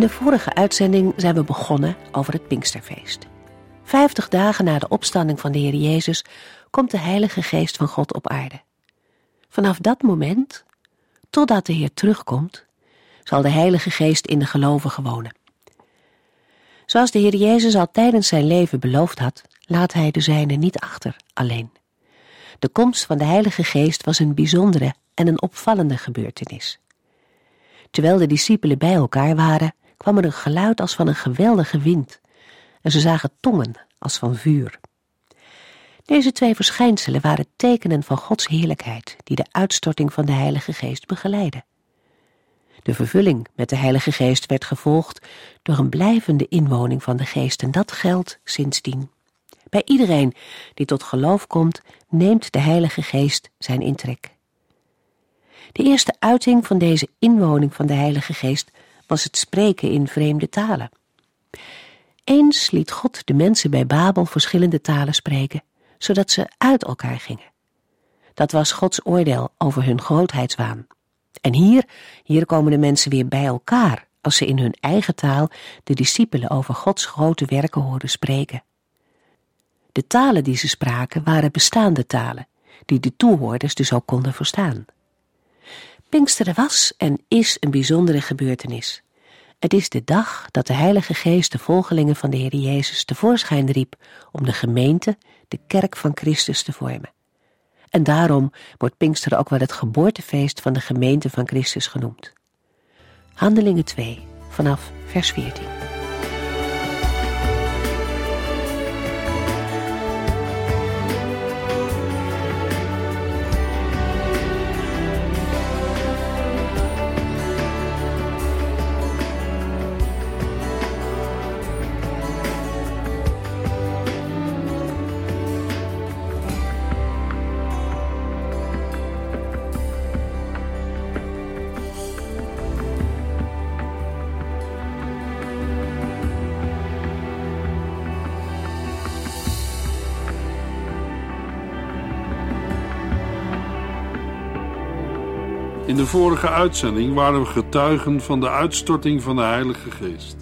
In de vorige uitzending zijn we begonnen over het Pinksterfeest. Vijftig dagen na de opstanding van de Heer Jezus komt de Heilige Geest van God op aarde. Vanaf dat moment, totdat de Heer terugkomt, zal de Heilige Geest in de gelovigen wonen. Zoals de Heer Jezus al tijdens zijn leven beloofd had, laat hij de zijnen niet achter, alleen. De komst van de Heilige Geest was een bijzondere en een opvallende gebeurtenis. Terwijl de discipelen bij elkaar waren, kwam er een geluid als van een geweldige wind, en ze zagen tongen als van vuur. Deze twee verschijnselen waren tekenen van Gods heerlijkheid, die de uitstorting van de Heilige Geest begeleidden. De vervulling met de Heilige Geest werd gevolgd door een blijvende inwoning van de Geest en dat geldt sindsdien. Bij iedereen die tot geloof komt, neemt de Heilige Geest zijn intrek. De eerste uiting van deze inwoning van de Heilige Geest was het spreken in vreemde talen. Eens liet God de mensen bij Babel verschillende talen spreken, zodat ze uit elkaar gingen. Dat was Gods oordeel over hun grootheidswaan. En hier, hier komen de mensen weer bij elkaar als ze in hun eigen taal de discipelen over Gods grote werken hoorden spreken. De talen die ze spraken waren bestaande talen, die de toehoorders dus ook konden verstaan. Pinksteren was en is een bijzondere gebeurtenis. Het is de dag dat de Heilige Geest de volgelingen van de Heer Jezus tevoorschijn riep om de gemeente, de kerk van Christus te vormen. En daarom wordt Pinksteren ook wel het geboortefeest van de gemeente van Christus genoemd. Handelingen 2, vanaf vers 14. In de vorige uitzending waren we getuigen van de uitstorting van de Heilige Geest.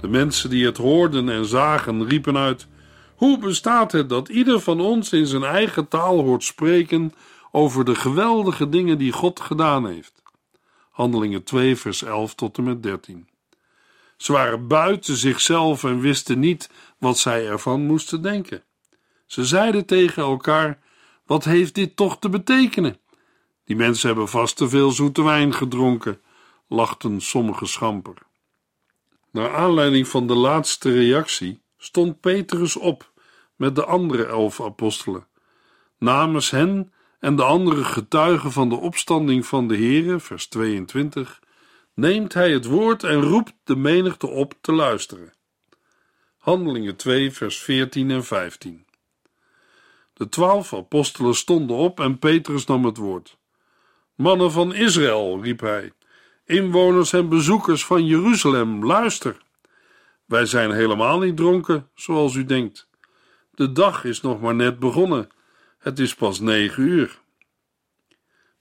De mensen die het hoorden en zagen riepen uit: Hoe bestaat het dat ieder van ons in zijn eigen taal hoort spreken over de geweldige dingen die God gedaan heeft? Handelingen 2, vers 11 tot en met 13. Ze waren buiten zichzelf en wisten niet wat zij ervan moesten denken. Ze zeiden tegen elkaar: Wat heeft dit toch te betekenen? Die mensen hebben vast te veel zoete wijn gedronken, lachten sommige schamper. Naar aanleiding van de laatste reactie stond Petrus op met de andere elf apostelen. Namens hen en de andere getuigen van de opstanding van de Here, vers 22, neemt hij het woord en roept de menigte op te luisteren. Handelingen 2, vers 14 en 15. De twaalf apostelen stonden op en Petrus nam het woord. Mannen van Israël, riep hij, inwoners en bezoekers van Jeruzalem, luister. Wij zijn helemaal niet dronken, zoals u denkt. De dag is nog maar net begonnen. Het is pas negen uur.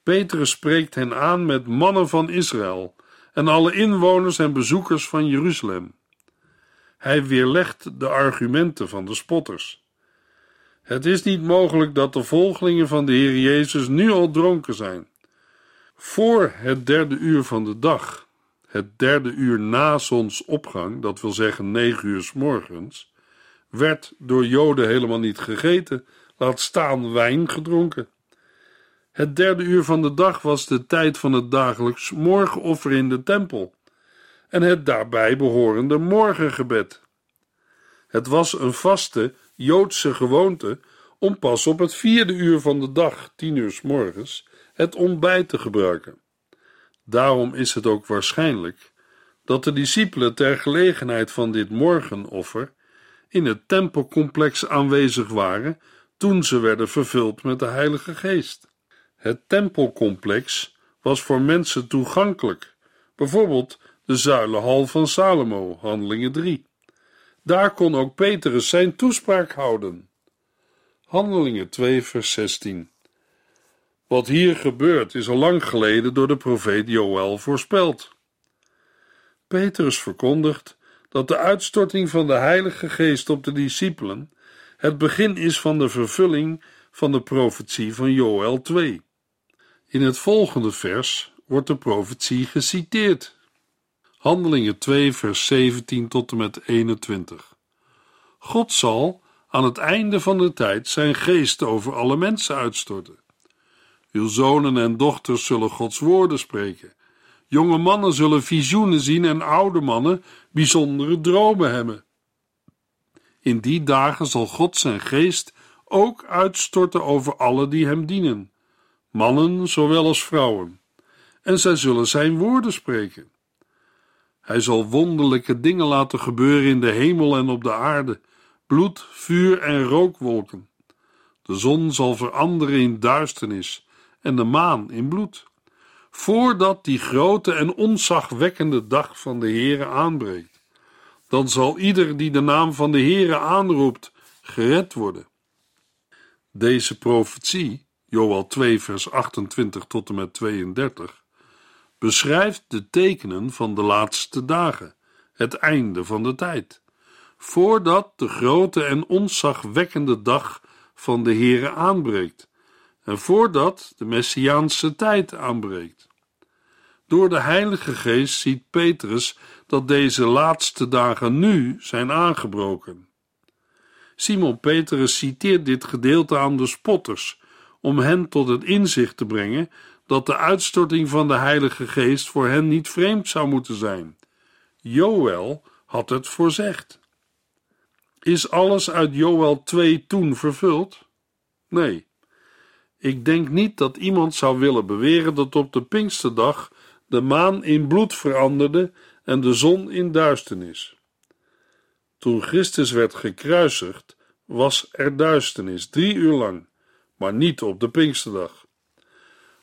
Petrus spreekt hen aan met mannen van Israël en alle inwoners en bezoekers van Jeruzalem. Hij weerlegt de argumenten van de spotters. Het is niet mogelijk dat de volgelingen van de Heer Jezus nu al dronken zijn. Voor het derde uur van de dag, het derde uur na zonsopgang, dat wil zeggen negen uur s morgens, werd door Joden helemaal niet gegeten, laat staan wijn gedronken. Het derde uur van de dag was de tijd van het dagelijks morgenoffer in de tempel en het daarbij behorende morgengebed. Het was een vaste Joodse gewoonte om pas op het vierde uur van de dag, tien uur s morgens, het ontbijt te gebruiken. Daarom is het ook waarschijnlijk dat de discipelen ter gelegenheid van dit morgenoffer in het tempelcomplex aanwezig waren toen ze werden vervuld met de Heilige Geest. Het tempelcomplex was voor mensen toegankelijk, bijvoorbeeld de zuilenhal van Salomo, Handelingen 3. Daar kon ook Petrus zijn toespraak houden. Handelingen 2, vers 16. Wat hier gebeurt is al lang geleden door de profeet Joël voorspeld. Petrus verkondigt dat de uitstorting van de Heilige Geest op de discipelen het begin is van de vervulling van de profetie van Joël 2. In het volgende vers wordt de profetie geciteerd. Handelingen 2, vers 17 tot en met 21. God zal aan het einde van de tijd zijn geest over alle mensen uitstorten. Uw zonen en dochters zullen Gods woorden spreken. Jonge mannen zullen visioenen zien en oude mannen bijzondere dromen hebben. In die dagen zal God zijn geest ook uitstorten over alle die hem dienen, mannen zowel als vrouwen, en zij zullen zijn woorden spreken. Hij zal wonderlijke dingen laten gebeuren in de hemel en op de aarde, bloed, vuur en rookwolken. De zon zal veranderen in duisternis en de maan in bloed, voordat die grote en onzagwekkende dag van de Heere aanbreekt. Dan zal ieder die de naam van de Heere aanroept, gered worden. Deze profetie, Joel 2 vers 28 tot en met 32, beschrijft de tekenen van de laatste dagen, het einde van de tijd, voordat de grote en onzagwekkende dag van de Heere aanbreekt en voordat de Messiaanse tijd aanbreekt. Door de Heilige Geest ziet Petrus dat deze laatste dagen nu zijn aangebroken. Simon Petrus citeert dit gedeelte aan de spotters om hen tot het inzicht te brengen dat de uitstorting van de Heilige Geest voor hen niet vreemd zou moeten zijn. Joël had het voorzegd. Is alles uit Joël 2 toen vervuld? Nee. Ik denk niet dat iemand zou willen beweren dat op de Pinksterdag de maan in bloed veranderde en de zon in duisternis. Toen Christus werd gekruisigd, was er duisternis drie uur lang, maar niet op de Pinksterdag.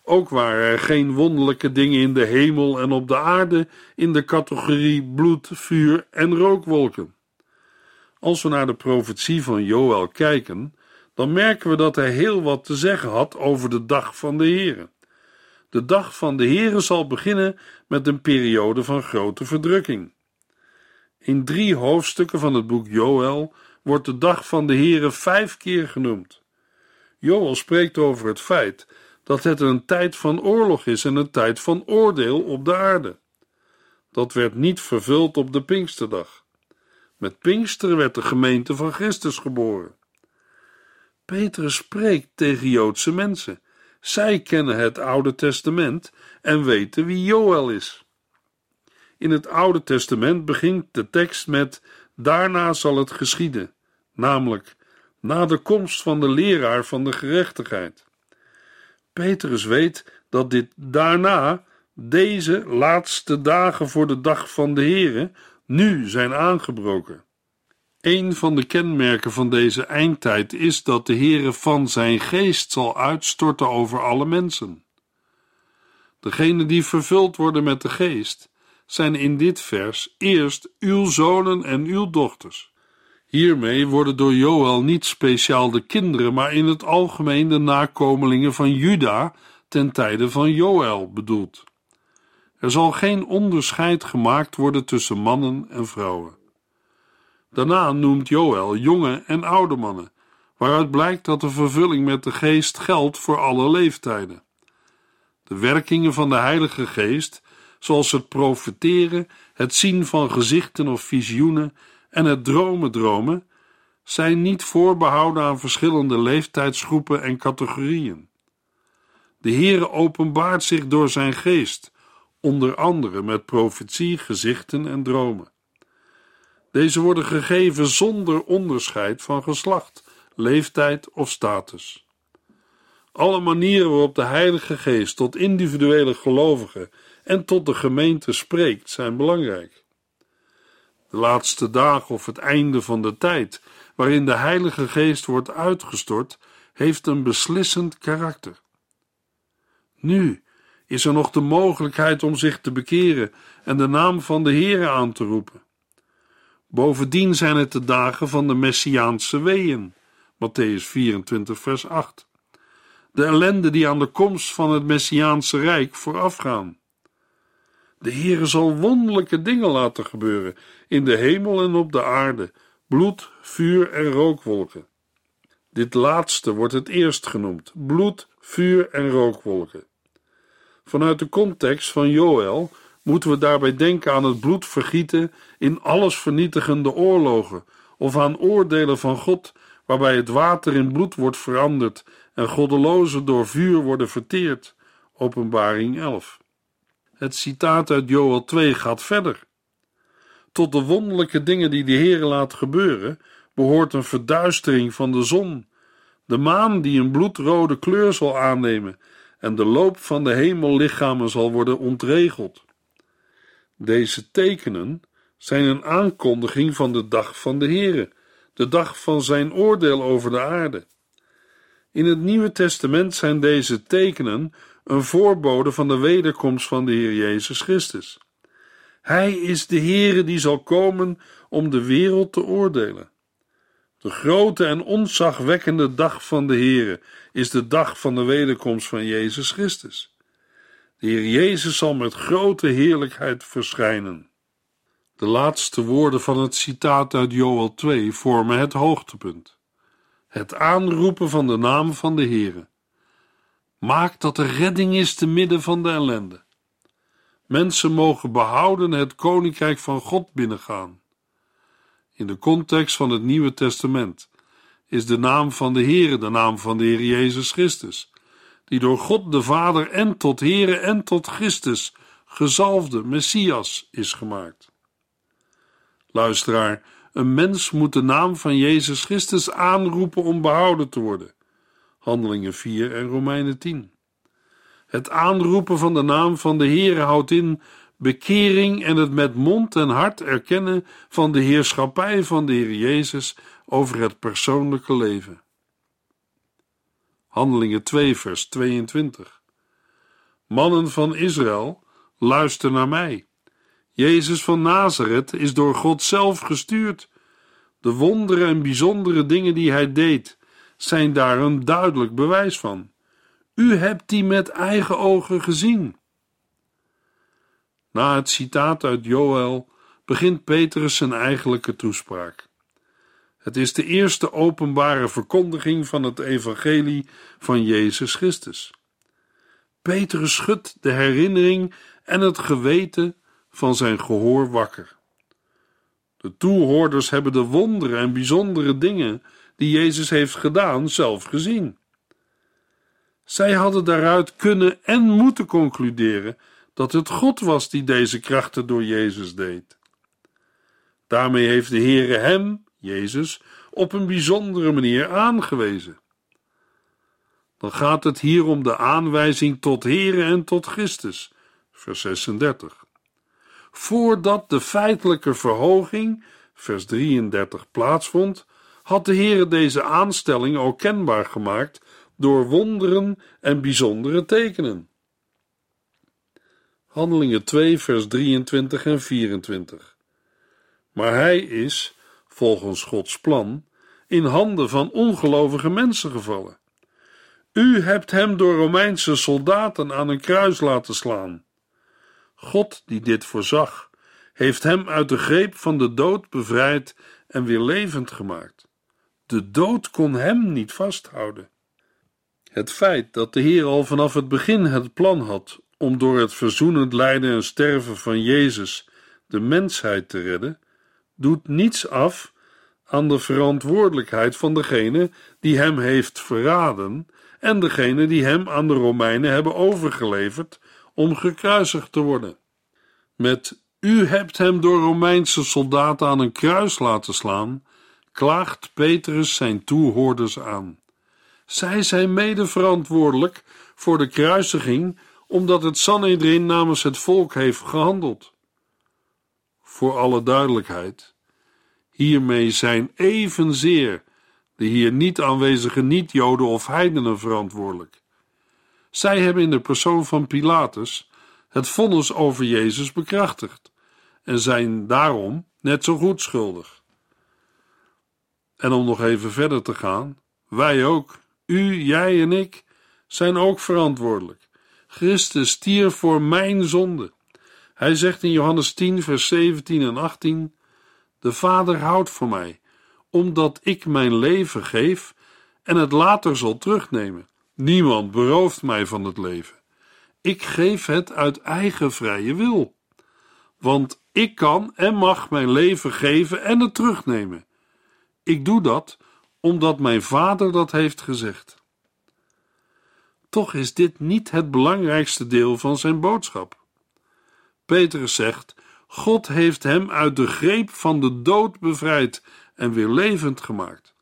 Ook waren er geen wonderlijke dingen in de hemel en op de aarde in de categorie bloed, vuur en rookwolken. Als we naar de profetie van Joël kijken, dan merken we dat hij heel wat te zeggen had over de dag van de Heere. De dag van de Heere zal beginnen met een periode van grote verdrukking. In drie hoofdstukken van het boek Joël wordt de dag van de Heere vijf keer genoemd. Joël spreekt over het feit dat het een tijd van oorlog is en een tijd van oordeel op de aarde. Dat werd niet vervuld op de Pinksterdag. Met Pinkster werd de gemeente van Christus geboren. Petrus spreekt tegen Joodse mensen. Zij kennen het Oude Testament en weten wie Joël is. In het Oude Testament begint de tekst met: Daarna zal het geschieden, namelijk na de komst van de leraar van de gerechtigheid. Petrus weet dat dit daarna, deze laatste dagen voor de dag van de Here, nu zijn aangebroken. Een van de kenmerken van deze eindtijd is dat de Heere van zijn geest zal uitstorten over alle mensen. Degenen die vervuld worden met de geest zijn in dit vers eerst uw zonen en uw dochters. Hiermee worden door Joël niet speciaal de kinderen, maar in het algemeen de nakomelingen van Juda ten tijde van Joël bedoeld. Er zal geen onderscheid gemaakt worden tussen mannen en vrouwen. Daarna noemt Joël jonge en oude mannen, waaruit blijkt dat de vervulling met de geest geldt voor alle leeftijden. De werkingen van de Heilige Geest, zoals het profeteren, het zien van gezichten of visioenen en het dromen dromen, zijn niet voorbehouden aan verschillende leeftijdsgroepen en categorieën. De Heere openbaart zich door zijn geest, onder andere met profetie, gezichten en dromen. Deze worden gegeven zonder onderscheid van geslacht, leeftijd of status. Alle manieren waarop de Heilige Geest tot individuele gelovigen en tot de gemeente spreekt zijn belangrijk. De laatste dagen of het einde van de tijd, waarin de Heilige Geest wordt uitgestort, heeft een beslissend karakter. Nu is er nog de mogelijkheid om zich te bekeren en de naam van de Heere aan te roepen. Bovendien zijn het de dagen van de Messiaanse weeën, Matthäus 24, vers 8. De ellende die aan de komst van het Messiaanse Rijk voorafgaan. De Heere zal wonderlijke dingen laten gebeuren in de hemel en op de aarde, bloed, vuur en rookwolken. Dit laatste wordt het eerst genoemd: bloed, vuur en rookwolken. Vanuit de context van Joël moeten we daarbij denken aan het bloed vergieten in alles vernietigende oorlogen of aan oordelen van God waarbij het water in bloed wordt veranderd en goddelozen door vuur worden verteerd. Openbaring 11. Het citaat uit Joel 2 gaat verder. Tot de wonderlijke dingen die de Heer laat gebeuren, behoort een verduistering van de zon, de maan die een bloedrode kleur zal aannemen en de loop van de hemellichamen zal worden ontregeld. Deze tekenen zijn een aankondiging van de dag van de Heere, de dag van zijn oordeel over de aarde. In het Nieuwe Testament zijn deze tekenen een voorbode van de wederkomst van de Heer Jezus Christus. Hij is de Heere die zal komen om de wereld te oordelen. De grote en ontzagwekkende dag van de Heere is de dag van de wederkomst van Jezus Christus. De Heer Jezus zal met grote heerlijkheid verschijnen. De laatste woorden van het citaat uit Joel 2 vormen het hoogtepunt. Het aanroepen van de naam van de Heere. Maakt dat er redding is te midden van de ellende. Mensen mogen behouden het koninkrijk van God binnengaan. In de context van het Nieuwe Testament is de naam van de Heere de naam van de Heer Jezus Christus, die door God de Vader en tot Heere en tot Christus gezalfde Messias is gemaakt. Luisteraar, een mens moet de naam van Jezus Christus aanroepen om behouden te worden. Handelingen 4 en Romeinen 10. Het aanroepen van de naam van de Heere houdt in bekering en het met mond en hart erkennen van de heerschappij van de Heer Jezus over het persoonlijke leven. Handelingen 2, vers 22. Mannen van Israël, luister naar mij. Jezus van Nazareth is door God zelf gestuurd. De wonderen en bijzondere dingen die hij deed, zijn daar een duidelijk bewijs van. U hebt die met eigen ogen gezien. Na het citaat uit Joël begint Petrus zijn eigenlijke toespraak. Het is de eerste openbare verkondiging van het evangelie van Jezus Christus. Petrus schudt de herinnering en het geweten van zijn gehoor wakker. De toehoorders hebben de wonderen en bijzondere dingen die Jezus heeft gedaan zelf gezien. Zij hadden daaruit kunnen en moeten concluderen dat het God was die deze krachten door Jezus deed. Daarmee heeft de Heere hem, Jezus, op een bijzondere manier aangewezen. Dan gaat het hier om de aanwijzing tot Heere en tot Christus, vers 36. Voordat de feitelijke verhoging, vers 33, plaatsvond, had de Heere deze aanstelling ook kenbaar gemaakt door wonderen en bijzondere tekenen. Handelingen 2, vers 23 en 24. Maar hij is, volgens Gods plan, in handen van ongelovige mensen gevallen. U hebt hem door Romeinse soldaten aan een kruis laten slaan. God, die dit voorzag, heeft hem uit de greep van de dood bevrijd en weer levend gemaakt. De dood kon hem niet vasthouden. Het feit dat de Heer al vanaf het begin het plan had om door het verzoenend lijden en sterven van Jezus de mensheid te redden, doet niets af aan de verantwoordelijkheid van degene die hem heeft verraden en degene die hem aan de Romeinen hebben overgeleverd om gekruisigd te worden. Met u hebt hem door Romeinse soldaten aan een kruis laten slaan, klaagt Petrus zijn toehoorders aan. Zij zijn mede verantwoordelijk voor de kruisiging omdat het Sanhedrin namens het volk heeft gehandeld. Voor alle duidelijkheid, hiermee zijn evenzeer de hier niet aanwezige niet-Joden of heidenen verantwoordelijk. Zij hebben in de persoon van Pilatus het vonnis over Jezus bekrachtigd en zijn daarom net zo goed schuldig. En om nog even verder te gaan, wij ook, u, jij en ik, zijn ook verantwoordelijk. Christus stierf voor mijn zonde. Hij zegt in Johannes 10, vers 17 en 18: De Vader houdt voor mij, omdat ik mijn leven geef en het later zal terugnemen. Niemand berooft mij van het leven. Ik geef het uit eigen vrije wil. Want ik kan en mag mijn leven geven en het terugnemen. Ik doe dat omdat mijn vader dat heeft gezegd. Toch is dit niet het belangrijkste deel van zijn boodschap. Petrus zegt: God heeft hem uit de greep van de dood bevrijd en weer levend gemaakt.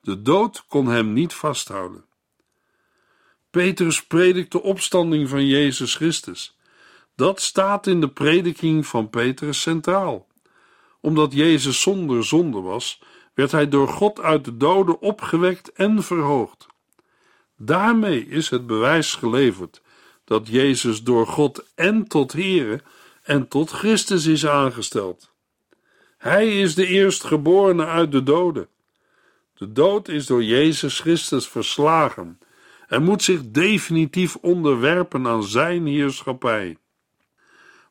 De dood kon hem niet vasthouden. Petrus predikt de opstanding van Jezus Christus. Dat staat in de prediking van Petrus centraal. Omdat Jezus zonder zonde was, werd hij door God uit de doden opgewekt en verhoogd. Daarmee is het bewijs geleverd dat Jezus door God en tot Here en tot Christus is aangesteld. Hij is de eerstgeborene uit de doden. De dood is door Jezus Christus verslagen en moet zich definitief onderwerpen aan zijn heerschappij.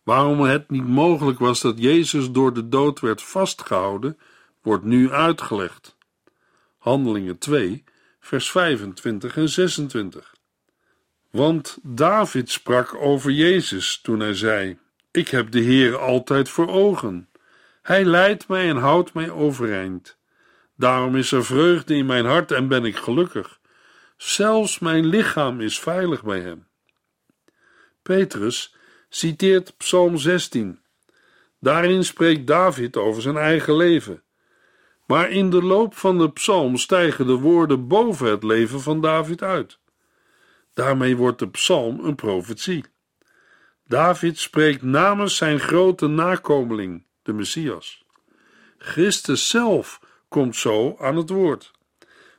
Waarom het niet mogelijk was dat Jezus door de dood werd vastgehouden, wordt nu uitgelegd. Handelingen 2, vers 25 en 26. Want David sprak over Jezus toen hij zei: Ik heb de Heer altijd voor ogen. Hij leidt mij en houdt mij overeind. Daarom is er vreugde in mijn hart en ben ik gelukkig. Zelfs mijn lichaam is veilig bij hem. Petrus citeert Psalm 16. Daarin spreekt David over zijn eigen leven. Maar in de loop van de psalm stijgen de woorden boven het leven van David uit. Daarmee wordt de psalm een profetie. David spreekt namens zijn grote nakomeling, de Messias. Christus zelf komt zo aan het woord.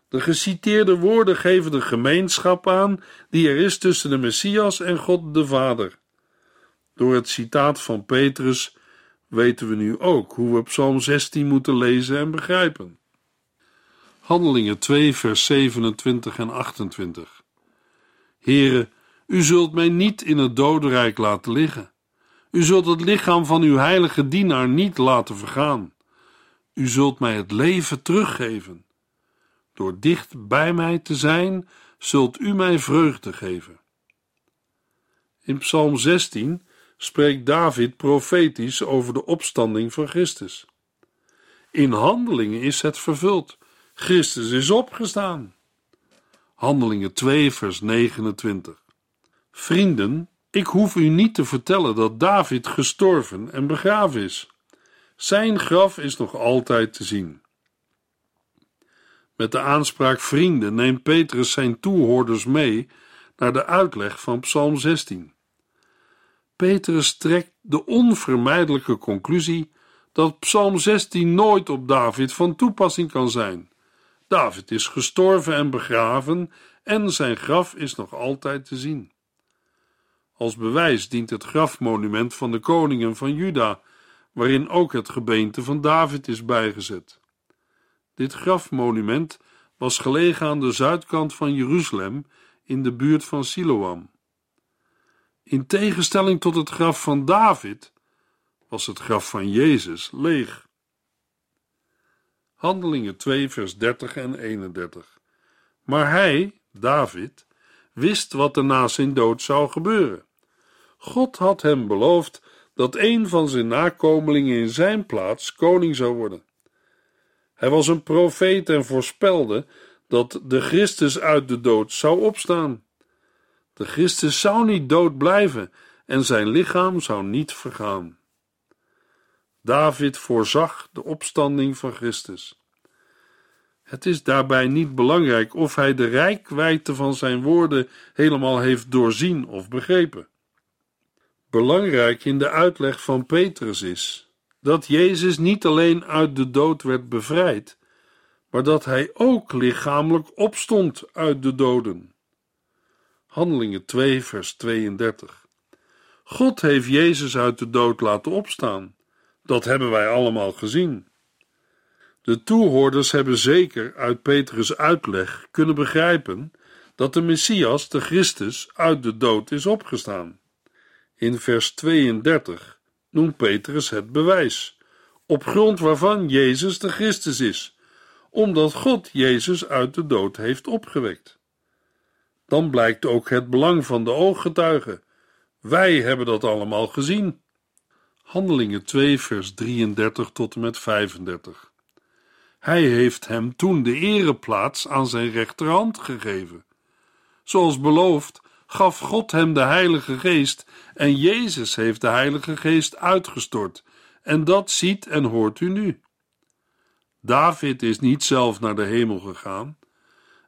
De geciteerde woorden geven de gemeenschap aan die er is tussen de Messias en God de Vader. Door het citaat van Petrus weten we nu ook hoe we Psalm 16 moeten lezen en begrijpen. Handelingen 2, vers 27 en 28. Here, u zult mij niet in het dodenrijk laten liggen. U zult het lichaam van uw heilige dienaar niet laten vergaan. U zult mij het leven teruggeven. Door dicht bij mij te zijn, zult u mij vreugde geven. In Psalm 16 spreekt David profetisch over de opstanding van Christus. In handelingen is het vervuld. Christus is opgestaan. Handelingen 2, vers 29. Vrienden, ik hoef u niet te vertellen dat David gestorven en begraven is. Zijn graf is nog altijd te zien. Met de aanspraak vrienden neemt Petrus zijn toehoorders mee naar de uitleg van Psalm 16. Petrus trekt de onvermijdelijke conclusie dat Psalm 16 nooit op David van toepassing kan zijn. David is gestorven en begraven en zijn graf is nog altijd te zien. Als bewijs dient het grafmonument van de koningen van Juda, waarin ook het gebeente van David is bijgezet. Dit grafmonument was gelegen aan de zuidkant van Jeruzalem in de buurt van Siloam. In tegenstelling tot het graf van David was het graf van Jezus leeg. Handelingen 2, vers 30 en 31. Maar hij, David, wist wat er na zijn dood zou gebeuren. God had hem beloofd dat een van zijn nakomelingen in zijn plaats koning zou worden. Hij was een profeet en voorspelde dat de Christus uit de dood zou opstaan. De Christus zou niet dood blijven en zijn lichaam zou niet vergaan. David voorzag de opstanding van Christus. Het is daarbij niet belangrijk of hij de rijkwijde van zijn woorden helemaal heeft doorzien of begrepen. Belangrijk in de uitleg van Petrus is dat Jezus niet alleen uit de dood werd bevrijd, maar dat hij ook lichamelijk opstond uit de doden. Handelingen 2, vers 32. God heeft Jezus uit de dood laten opstaan. Dat hebben wij allemaal gezien. De toehoorders hebben zeker uit Petrus' uitleg kunnen begrijpen dat de Messias, de Christus, uit de dood is opgestaan. In vers 32 noemt Petrus het bewijs, op grond waarvan Jezus de Christus is, omdat God Jezus uit de dood heeft opgewekt. Dan blijkt ook het belang van de ooggetuigen. Wij hebben dat allemaal gezien. Handelingen 2, vers 33 tot en met 35. Hij heeft hem toen de ereplaats aan zijn rechterhand gegeven. Zoals beloofd gaf God hem de Heilige Geest en Jezus heeft de Heilige Geest uitgestort. En dat ziet en hoort u nu. David is niet zelf naar de hemel gegaan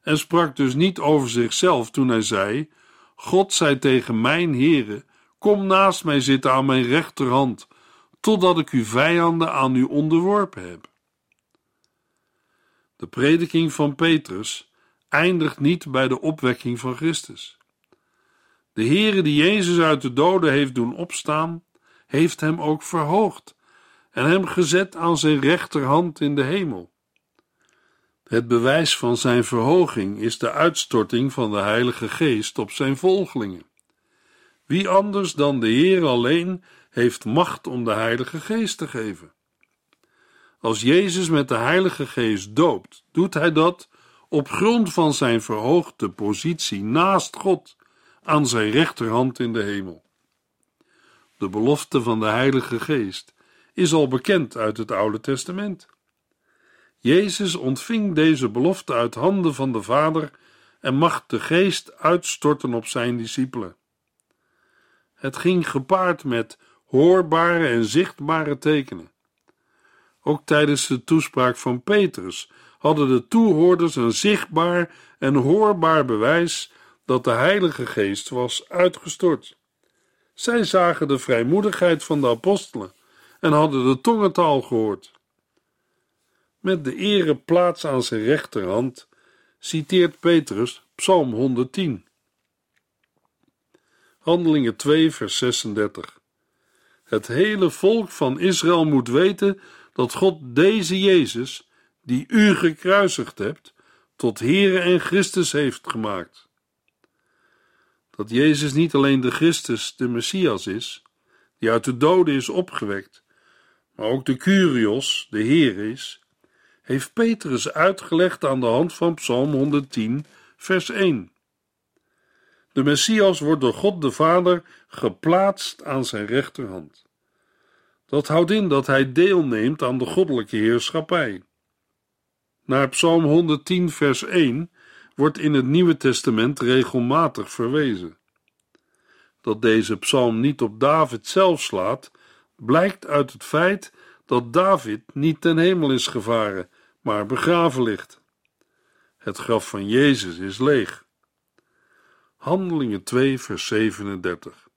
en sprak dus niet over zichzelf toen hij zei: God zei tegen mijn Heere: Kom naast mij zitten aan mijn rechterhand, totdat ik uw vijanden aan u onderworpen heb. De prediking van Petrus eindigt niet bij de opwekking van Christus. De Heere die Jezus uit de doden heeft doen opstaan, heeft hem ook verhoogd en hem gezet aan zijn rechterhand in de hemel. Het bewijs van zijn verhoging is de uitstorting van de Heilige Geest op zijn volgelingen. Wie anders dan de Heer alleen heeft macht om de Heilige Geest te geven? Als Jezus met de Heilige Geest doopt, doet hij dat op grond van zijn verhoogde positie naast God aan zijn rechterhand in de hemel. De belofte van de Heilige Geest is al bekend uit het Oude Testament. Jezus ontving deze belofte uit handen van de Vader en mag de Geest uitstorten op zijn discipelen. Het ging gepaard met hoorbare en zichtbare tekenen. Ook tijdens de toespraak van Petrus hadden de toehoorders een zichtbaar en hoorbaar bewijs dat de Heilige Geest was uitgestort. Zij zagen de vrijmoedigheid van de apostelen en hadden de tongentaal gehoord. Met de ere plaats aan zijn rechterhand citeert Petrus Psalm 110. Handelingen 2, vers 36. Het hele volk van Israël moet weten dat God deze Jezus, die u gekruisigd hebt, tot Heere en Christus heeft gemaakt. Dat Jezus niet alleen de Christus, de Messias is, die uit de doden is opgewekt, maar ook de Curios, de Heer is, heeft Petrus uitgelegd aan de hand van Psalm 110, vers 1. De Messias wordt door God de Vader geplaatst aan zijn rechterhand. Dat houdt in dat hij deelneemt aan de goddelijke heerschappij. Naar Psalm 110, vers 1 wordt in het Nieuwe Testament regelmatig verwezen. Dat deze psalm niet op David zelf slaat, blijkt uit het feit dat David niet ten hemel is gevaren, maar begraven ligt. Het graf van Jezus is leeg. Handelingen 2, vers 37.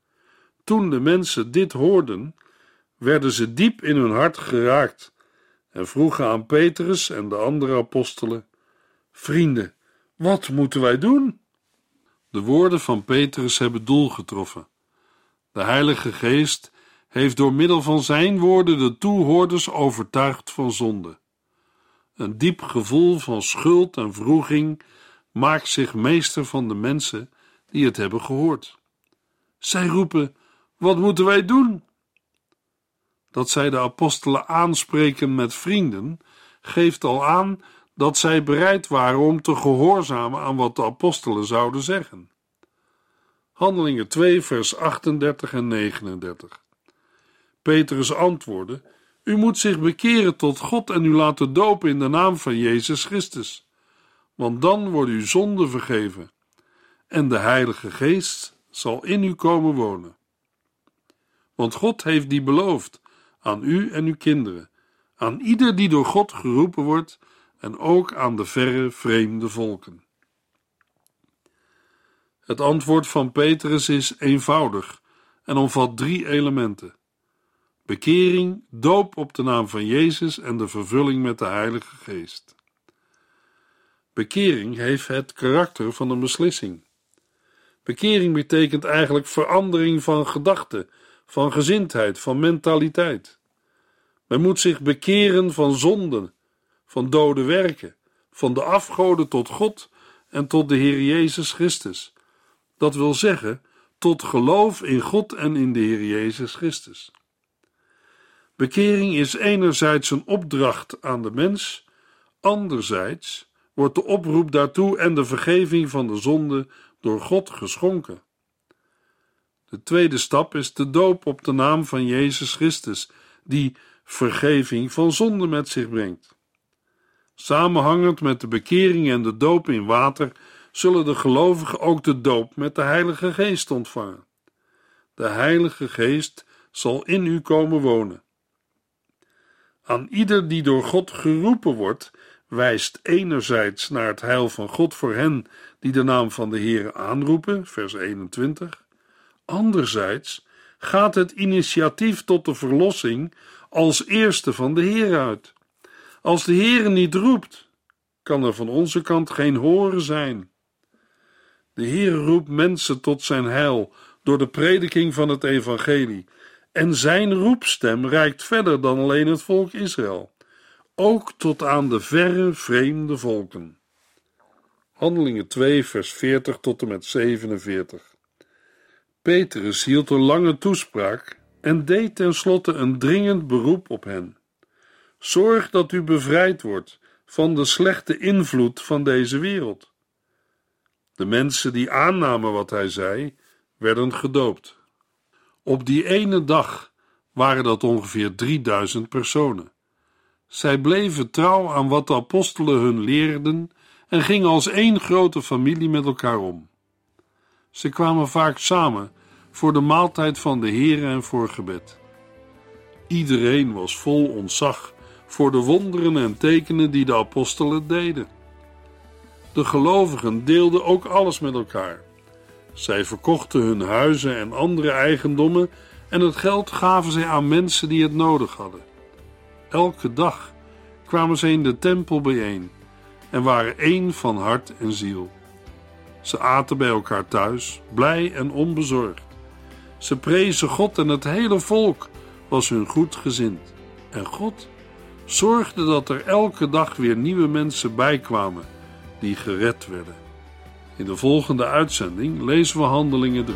Toen de mensen dit hoorden, werden ze diep in hun hart geraakt en vroegen aan Petrus en de andere apostelen: Vrienden, wat moeten wij doen? De woorden van Petrus hebben doel getroffen. De Heilige Geest heeft door middel van zijn woorden de toehoorders overtuigd van zonde. Een diep gevoel van schuld en vroeging maakt zich meester van de mensen die het hebben gehoord. Zij roepen: Wat moeten wij doen? Dat zij de apostelen aanspreken met vrienden, geeft al aan dat zij bereid waren om te gehoorzamen aan wat de apostelen zouden zeggen. Handelingen 2, vers 38 en 39. Petrus antwoordde: U moet zich bekeren tot God en u laten dopen in de naam van Jezus Christus, want dan worden uw zonden vergeven en de Heilige Geest zal in u komen wonen. Want God heeft die beloofd aan u en uw kinderen, aan ieder die door God geroepen wordt en ook aan de verre vreemde volken. Het antwoord van Petrus is eenvoudig en omvat drie elementen: bekering, doop op de naam van Jezus en de vervulling met de Heilige Geest. Bekering heeft het karakter van een beslissing. Bekering betekent eigenlijk verandering van gedachten, van gezindheid, van mentaliteit. Men moet zich bekeren van zonden, van dode werken, van de afgoden tot God en tot de Heer Jezus Christus. Dat wil zeggen, tot geloof in God en in de Heer Jezus Christus. Bekering is enerzijds een opdracht aan de mens, anderzijds wordt de oproep daartoe en de vergeving van de zonde door God geschonken. De tweede stap is de doop op de naam van Jezus Christus, die vergeving van zonde met zich brengt. Samenhangend met de bekering en de doop in water zullen de gelovigen ook de doop met de Heilige Geest ontvangen. De Heilige Geest zal in u komen wonen. Aan ieder die door God geroepen wordt, wijst enerzijds naar het heil van God voor hen die de naam van de Heer aanroepen, vers 21. Anderzijds gaat het initiatief tot de verlossing als eerste van de Heer uit. Als de Heer niet roept, kan er van onze kant geen horen zijn. De Heer roept mensen tot zijn heil door de prediking van het evangelie, en zijn roepstem reikt verder dan alleen het volk Israël, ook tot aan de verre vreemde volken. Handelingen 2, vers 40 tot en met 47. Petrus hield een lange toespraak en deed tenslotte een dringend beroep op hen. Zorg dat u bevrijd wordt van de slechte invloed van deze wereld. De mensen die aannamen wat hij zei, werden gedoopt. Op die ene dag waren dat ongeveer 3000 personen. Zij bleven trouw aan wat de apostelen hun leerden en gingen als één grote familie met elkaar om. Ze kwamen vaak samen voor de maaltijd van de Heer en voor gebed. Iedereen was vol ontzag voor de wonderen en tekenen die de apostelen deden. De gelovigen deelden ook alles met elkaar. Zij verkochten hun huizen en andere eigendommen en het geld gaven zij aan mensen die het nodig hadden. Elke dag kwamen ze in de tempel bijeen en waren één van hart en ziel. Ze aten bij elkaar thuis, blij en onbezorgd. Ze prezen God en het hele volk was hun goed gezind. En God zorgde dat er elke dag weer nieuwe mensen bijkwamen die gered werden. In de volgende uitzending lezen we Handelingen 3.